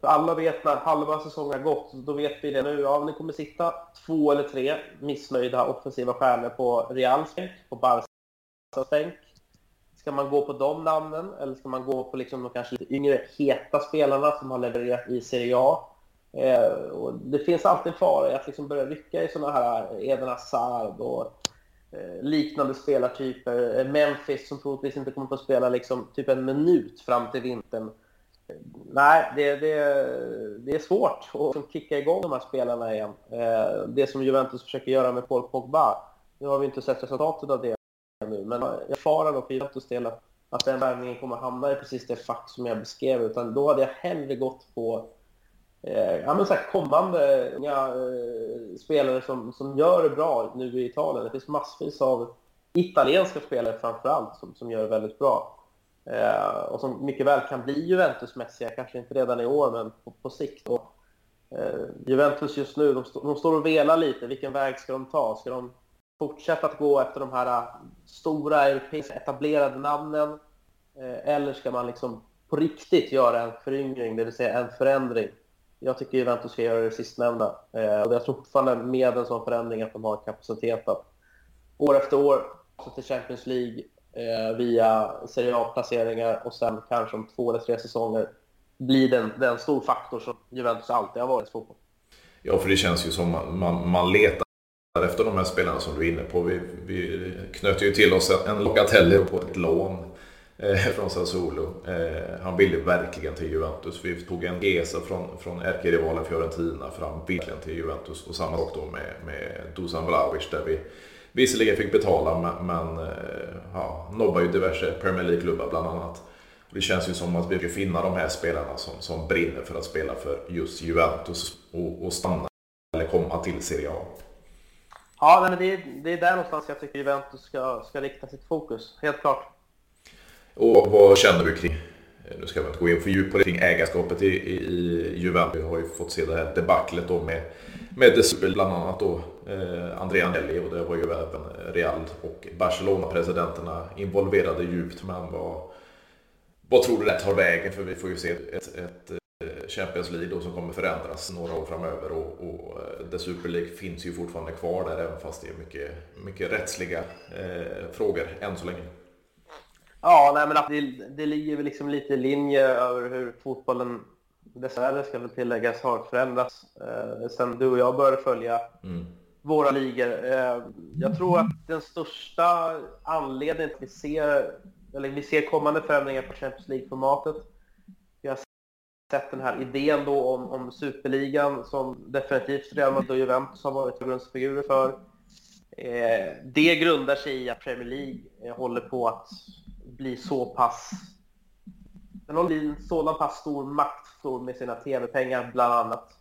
För alla vet när halva säsongen har gått, då vet vi det nu. Ja, ni kommer sitta två eller tre missnöjda offensiva stjärnor på Reals bänk, på Barcas bänk. Ska man gå på de namnen eller ska man gå på liksom de kanske lite yngre, heta spelarna som har levererat i Serie A? Eh, och det finns alltid en fara i att liksom börja rycka i sådana här Eden Hazard och eh, liknande spelartyper. Memphis som troligtvis inte kommer att få spela liksom typ en minut fram till vintern. Nej, det, det, det är svårt att liksom kicka igång de här spelarna igen. Eh, det som Juventus försöker göra med Paul Pogba. Nu har vi inte sett resultatet av det nu, men jag farar nog för Juventus del att, den värvningen kommer att hamna i precis det fack som jag beskrev. Utan då hade jag hellre gått på eh, ja, men så här, kommande unga eh, spelare som, som gör det bra nu i Italien. Det finns massvis av italienska spelare framför allt som, som gör det väldigt bra. Eh, och som mycket väl kan bli Juventus-mässiga, kanske inte redan i år, men på, på sikt. Och, eh, Juventus just nu, de, de, står och velar lite. Vilken väg ska de ta? Ska de fortsätta att gå efter de här eh, stora europeiska etablerade namnen? Eh, eller ska man liksom på riktigt göra en föryngring, det vill säga en förändring? Jag tycker Juventus ska göra det sistnämnda. Eh, och jag tror fortfarande med en sån förändring att de har kapacitet att år efter år till Champions League eh, via Serie A-placeringar och sen kanske om två eller tre säsonger blir den, den stor faktor som Juventus alltid har varit i fotboll. Ja, för det känns ju som man, man, man letar efter de här spelarna som du är inne på. Vi, vi knöt ju till oss en Locatelli på ett lån eh, från Sassuolo. Eh, han ville verkligen till Juventus. Vi tog en Gesa från, från ärkerivalen Fiorentina fram verkligen till Juventus. Och samma sak då med, med Dusan Vlahovic där vi visserligen fick betala men, men eh, ja, nobbar ju diverse Premier League-klubbar bland annat. Det känns ju som att vi ska finna de här spelarna som, som brinner för att spela för just Juventus och, och stanna eller komma till Serie A. Ja, men det, är, det är där någonstans jag tycker Juventus ska, ska rikta sitt fokus, helt klart. Och vad känner du kring, nu ska vi inte gå in för djupt på det, kring ägarskapet i, i, i Juventus. Vi har ju fått se det här debaclet då med, med Desubel bland annat då, eh, Andrea Agnelli och det var ju även Real och Barcelona-presidenterna involverade djupt. Men vad, vad tror du det tar vägen? För vi får ju se ett, ett Champions League då, som kommer förändras några år framöver och, och eh, The Super League finns ju fortfarande kvar där även fast det är mycket, mycket rättsliga eh, frågor än så länge. Ja, nej, men det, det ligger väl liksom lite i linje över hur fotbollen dessvärre ska väl tilläggas har förändrats eh, sen du och jag började följa mm våra ligor. Eh, jag tror att den största anledningen till att vi ser, eller vi ser kommande förändringar på Champions League-formatet vi har sett den här idén då om, om superligan som definitivt Real Madrid och Juventus har varit grundfigurer för. Eh, det grundar sig i att Premier League eh, håller på att bli så pass... Den håller bli en sådan pass stor maktfaktor med sina tv-pengar bland annat.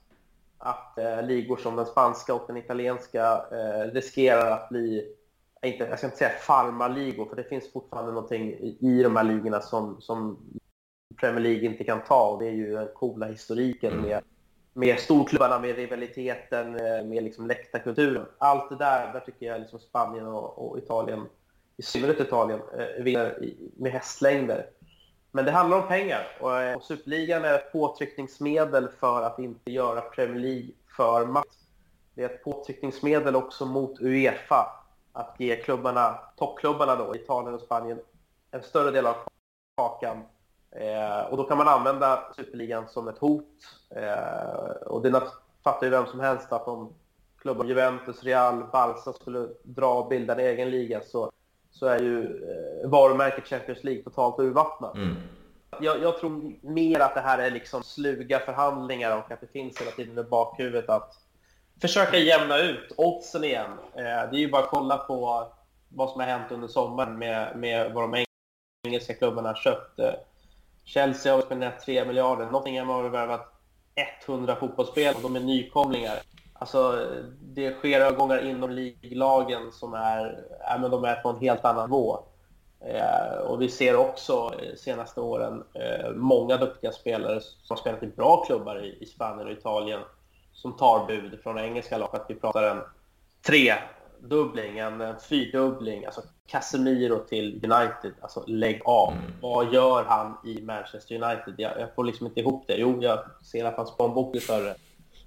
Att eh, ligor som den spanska och den italienska eh, riskerar att bli inte, jag ska inte säga farmarligor, för det finns fortfarande någonting i, i de här ligorna som, som Premier League inte kan ta. Och det är ju den coola historiken mm. med, med storklubbarna, med rivaliteten, eh, med liksom läktarkulturen. Allt det där, där tycker jag liksom Spanien och, och Italien, i synnerhet Italien, eh, vinner med hästlängder. Men det handlar om pengar och, eh, och Superligan är ett påtryckningsmedel för att inte göra Premier League för makt. Det är ett påtryckningsmedel också mot Uefa att ge klubbarna, toppklubbarna då, Italien och Spanien, en större del av kakan Eh, och då kan man använda Superligan som ett hot. Eh, och det fattar ju vem som helst att om klubbar Juventus, Real, Barca skulle dra och bilda en egen liga så, så är ju eh, varumärket Champions League totalt urvattnat. Mm. jag, jag, tror mer att det här är liksom sluga förhandlingar och att det finns hela tiden i bakhuvudet att försöka jämna ut oddsen igen. Eh, det är ju bara att kolla på vad som har hänt under sommaren med, med vad de engelska klubbarna har köpt. Eh, Chelsea har spenderat 3 miljarder, Nottingham har värvat 100 fotbollsspelare och de är nykomlingar. Alltså, det sker övergångar inom liglagen som är, ja, men de är på en helt annan nivå. Eh, och vi ser också de senaste åren eh, många duktiga spelare som har spelat i bra klubbar i, i Spanien och Italien som tar bud från engelska lag. Att vi pratar en tredubbling, en fyrdubbling. Alltså Casemiro till United. Alltså lägg av. Mm. Vad gör han i Manchester United? Jag, jag, får liksom inte ihop det. Jo, jag ser att hans plånbok är större.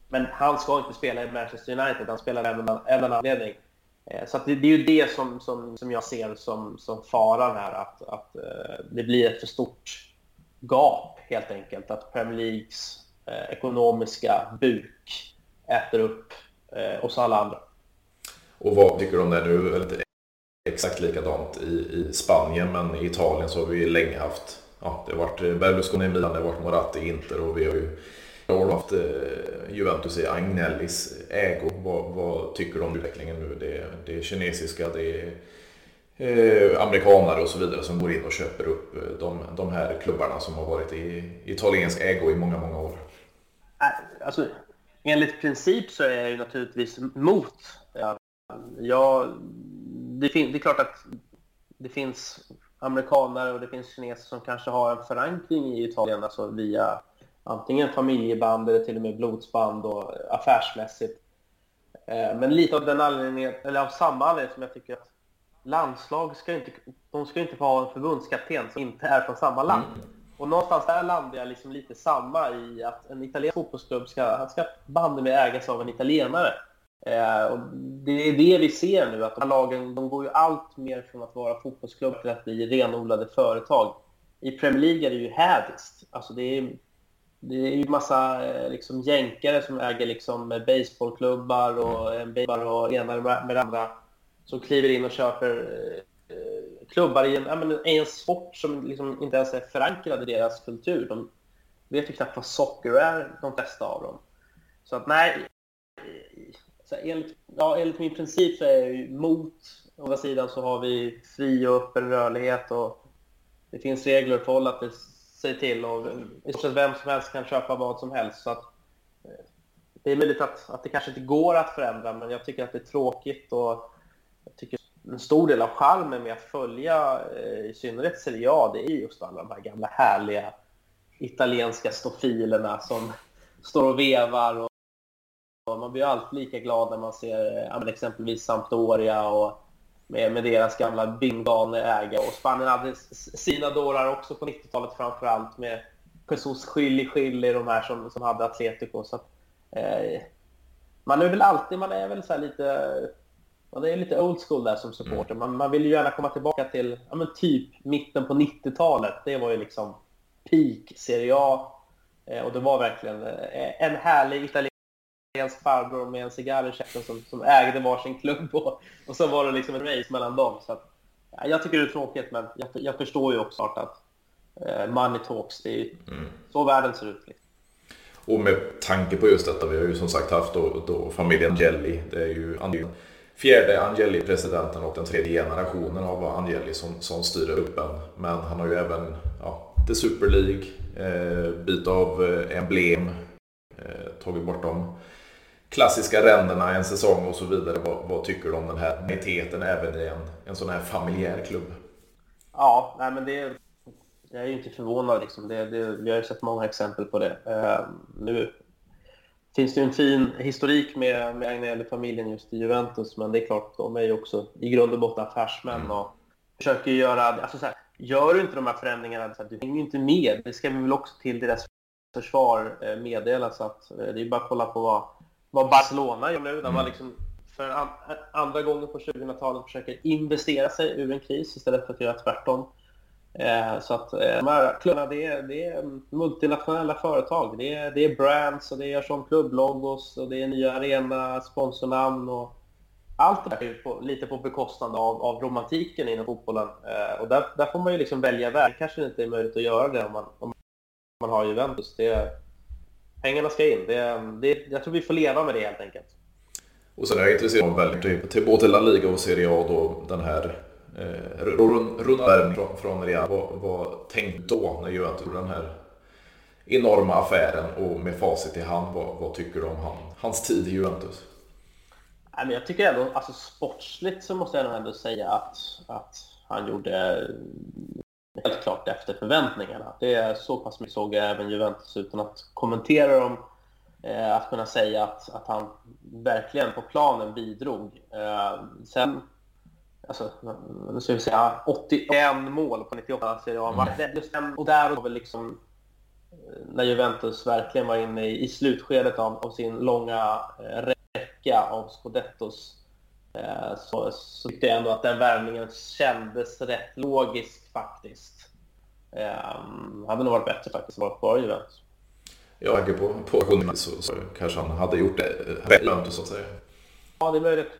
Men han ska inte spela i Manchester United. Han spelar även av en anledning. Eh, så det, det, är ju det som, som, som jag ser som, som faran här. Att, att eh, det blir ett för stort gap helt enkelt. Att Premier Leagues eh, ekonomiska buk äter upp oss alla andra. Och vad tycker du om det nu? Eller exakt likadant i, i Spanien, men i Italien så har vi länge haft Ja, det har varit Berlusconi i Milan, det har varit Moratti i Inter och vi har ju har haft Juventus i Agnellis ägo. Vad, vad, tycker du om utvecklingen nu? Det, det är kinesiska, det är eh, amerikanare och så vidare som går in och köper upp eh, de, de här klubbarna som har varit i italiensk ägo i många, många år. Äh, alltså, enligt princip så är jag ju naturligtvis mot. Ja, ja, det, fin- det är klart att det finns amerikanare och det finns kineser som kanske har en förankring i Italien, alltså via antingen familjeband eller till och med blodsband och affärsmässigt. Eh, men lite av den anledningen, eller av samma anledning som jag tycker att landslag ska inte, de ska inte få ha en förbundskapten som inte är från samma land. Mm. Och någonstans där landar jag liksom lite samma i att en italiensk fotbollsklubb ska, ska bandy med ägas av en italienare. Eh, och det är det vi ser nu, att de här lagen de går ju allt mer från att vara fotbollsklubb till att bli renodlade företag. I Premier League är det ju hädiskt. Alltså det är det är ju massa eh, liksom, jänkare som äger liksom, baseballklubbar och eh, en och ena med det andra som kliver in och köper eh, klubbar i en, ja, men, en sport som liksom inte ens är förankrad i deras kultur. De vet ju knappt vad socker är, de flesta av dem. Så att nej, så enligt, ja, enligt min princip så är jag ju mot. Å andra sidan så har vi fri och öppen rörlighet och det finns regler att förhålla till sig till och i stort sett vem som helst kan köpa vad som helst. Så att, eh, det är möjligt att, att det kanske inte går att förändra, men jag tycker att det är tråkigt och jag tycker en stor del av charmen med att följa eh, i synnerhet Serie A, det är just alla de här gamla härliga italienska stofilerna som står och vevar. Och, och man blir alltid lika glad när man ser eh, ja, exempelvis Sampdoria och med, med deras gamla bingane ägare. Och Spanien hade sina dårar också på 90-talet framförallt med Jesus Schilly Schilly, de här som, som hade Atletico. Så att, eh, man är väl alltid, man är väl så lite, man är lite old school där som supporter. Man, man vill ju gärna komma tillbaka till, ja men typ mitten på 90-talet. Det var ju liksom peak Serie A. Eh, och det var verkligen eh, en härlig italiensk italiensk farbror med en cigarr i käften som, som ägde varsin klubb och, och så var det liksom en race mellan dem. Så att, ja, jag tycker det är tråkigt, men jag, jag förstår ju också att eh, money talks. Det är mm. så världen ser ut. Liksom. Och med tanke på just detta, vi har ju som sagt haft då, då familjen Angeli. Det är ju fjärde Angeli-presidenten och den tredje generationen av Angeli som, som styr gruppen. Men han har ju även ja, The Super League, eh, byte av eh, emblem, eh, tagit bort dem klassiska ränderna en säsong och så vidare. Vad, vad tycker du om den här majoriteten även i en, en sån här familjär klubb? Ja, nej men det, jag är ju inte förvånad. Liksom. Det, det, vi har ju sett många exempel på det. Uh, nu finns det ju en fin historik med, med Agnelli-familjen just i Juventus, men det är klart, de är ju också i grund och botten affärsmän mm. och försöker göra... Alltså så här, gör du inte de här förändringarna, så här, du hänger ju inte med. Det ska vi väl också till deras försvar eh, meddela, så att eh, det är bara att kolla på vad vad Barcelona gör nu, där man mm. liksom för an andra gången på 2000-talet försöker investera sig ur en kris istället för att göra tvärtom. Eh, så att eh, de här klubbarna, det är, det är multinationella företag. Det är, det är brands och det är som klubblogos och det är nya arena, sponsornamn och allt det där är på, lite på bekostnad av, av romantiken inom fotbollen. Eh, och där, där får man ju liksom välja väg. kanske inte är möjligt att göra det om man, om man har Juventus. Det, pengarna ska in. Det, det, jag tror vi får leva med det helt enkelt. Och sen är jag intresserad av väldigt till både La Liga och Serie A då den här eh, runda från, från Real. Vad, vad tänkte då när Juventus gjorde den här enorma affären och med facit i hand, vad, vad tycker du om han, hans tid i Juventus? Nej, men jag tycker ändå, alltså sportsligt så måste jag ändå säga att, att han gjorde helt klart efter förväntningarna. Det är så pass mycket såg jag även Juventus utan att kommentera dem. Eh, att kunna säga att, att han verkligen på planen bidrog. Eh, sen, alltså, nu ska vi säga 81 mål på 98 Serie A. Mm. Och där var väl liksom eh, när Juventus verkligen var inne i, i slutskedet av, av sin långa eh, räcka av scudettos så, så tyckte jag ändå att den värvningen kändes rätt logisk faktiskt. Eh, hade nog varit bättre faktiskt att vara kvar i Juventus. Jag tänker på, på så, så kanske han hade gjort det rätt så att säga. Ja, det är möjligt.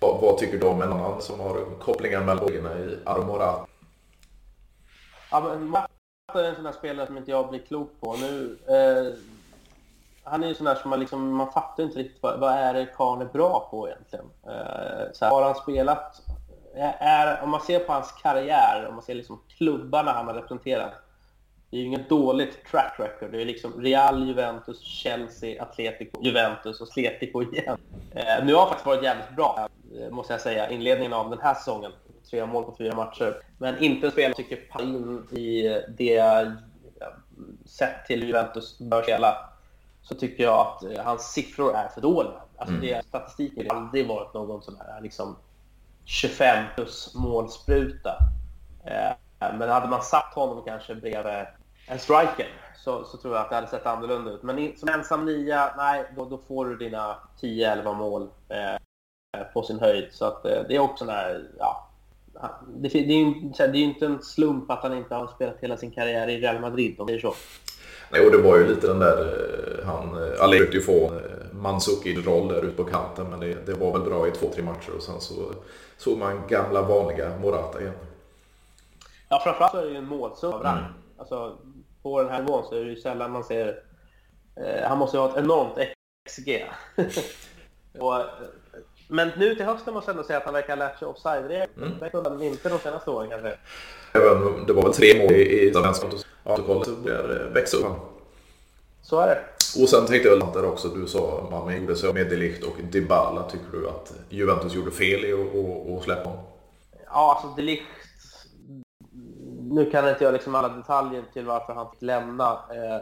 Vad, vad tycker du om en annan som har kopplingar mellan i Armora? Ja, men är en sån där spelare som inte jag blir klok på. Nu, eh, han är ju sån där som man liksom, man fattar inte riktigt vad, vad är det karln är bra på egentligen. Eh, så här, har han spelat, är, om man ser på hans karriär, om man ser liksom klubbarna han har representerat, det är ju inget dåligt track record. Det är liksom Real, Juventus, Chelsea, Atletico, Juventus och Atletico igen. Eh, nu har han faktiskt varit jävligt bra, eh, måste jag säga, inledningen av den här säsongen tre mål på fyra matcher. Men inte en spelare tycker passar in i det sett till Juventus bör spela. Så tycker jag att eh, hans siffror är för dåliga. Alltså mm. det, statistiken har aldrig varit någon sån här liksom 25 plus målspruta. Eh, men hade man satt honom kanske bredvid en striker så, så tror jag att det hade sett annorlunda ut. Men som ensam nia, nej, då, då får du dina 10-11 mål eh, på sin höjd. Så att, eh, det är också där, ja, det, det, är ju, det är ju inte en slump att han inte har spelat hela sin karriär i Real Madrid om det är så. Nej, och det var ju lite den där, eh, han, eh, Allegri försökte ju få eh, Mandzukic-roll där ute på kanten men det, det, var väl bra i två, tre matcher och sen så såg man gamla vanliga Morata igen. Ja, framförallt så är det ju en målsumma mm. Alltså, på den här nivån så är det ju sällan man ser... Eh, han måste ju ha ett enormt XG. och, men nu till hösten måste jag ändå säga att han verkar ha lärt sig offside-regeln. Mm. Det kunde han inte de senaste åren kanske. Det var väl tre mål i svenska protokollet så börjar växa upp. Så är det. Och sen tänkte jag där också, du sa att man gjorde sig med Delict och Dybala. Tycker du att Juventus gjorde fel i att släppa honom? Ja, alltså Delict... Nu kan inte jag liksom alla detaljer till varför han fick lämna. Eh,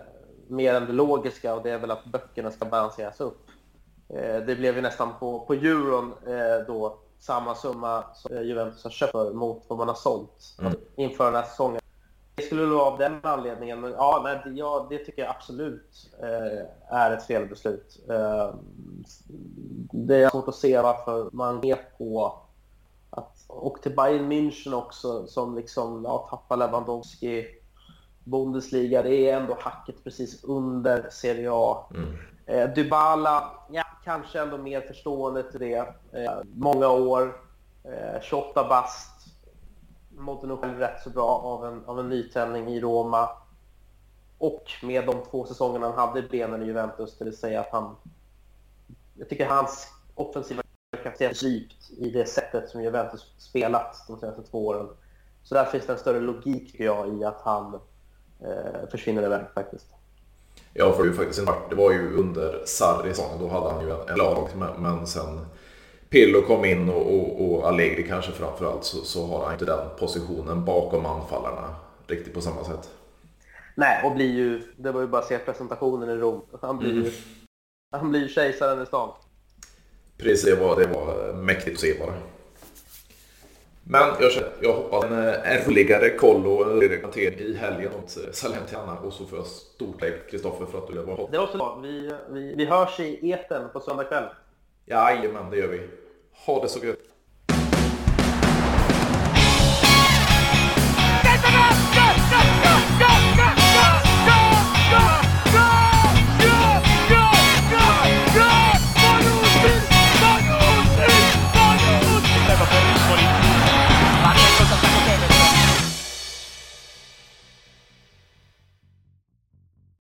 mer än det logiska och det är väl att böckerna ska balanseras upp. Eh, det blev ju nästan på, på euron eh, då samma summa som eh, Juventus har köpt för mot vad man har sålt mm. inför den här säsongen. Det skulle vara av den anledningen, men ja, nej, ja, det tycker jag absolut eh, är ett felbeslut. Eh, det är svårt att se varför man är på att, och till Bayern München också som liksom ja, tappar Lewandowski. Bundesliga, det är ändå hacket precis under Serie A. Mm. Eh, Dybala, ja, kanske ändå mer förstående till det. Eh, många år, eh, 28 bast. Mådde nog själv rätt så bra av en, av en nytändning i Roma. Och med de två säsongerna han hade i benen i Juventus, det vill säga att han... Jag tycker hans offensiva kapacitet är djupt i det sättet som Juventus spelat de senaste två åren. Så där finns det en större logik, tycker jag, i att han eh, försvinner iväg faktiskt. Ja, för det, faktiskt en, det var ju under Sarri säsongen, då hade han ju en, en lag. Men, sen Pillo kom in och, och, och Allegri kanske framförallt så, så har han inte den positionen bakom anfallarna riktigt på samma sätt. Nej, och blir ju, det var ju bara att se presentationen i Rom. Han blir ju, mm. han blir ju kejsaren i stan. Precis, det var, det var mäktigt att se bara. Men jag, jag hoppas en, eh, en roligare koll och hantering i helgen mot eh, Salernitana och så får jag stort tack Kristoffer för att du var Det så bra. Vi, vi, vi hörs i eten på söndag kväll. Jajamän, det gör vi. Ha det så gött.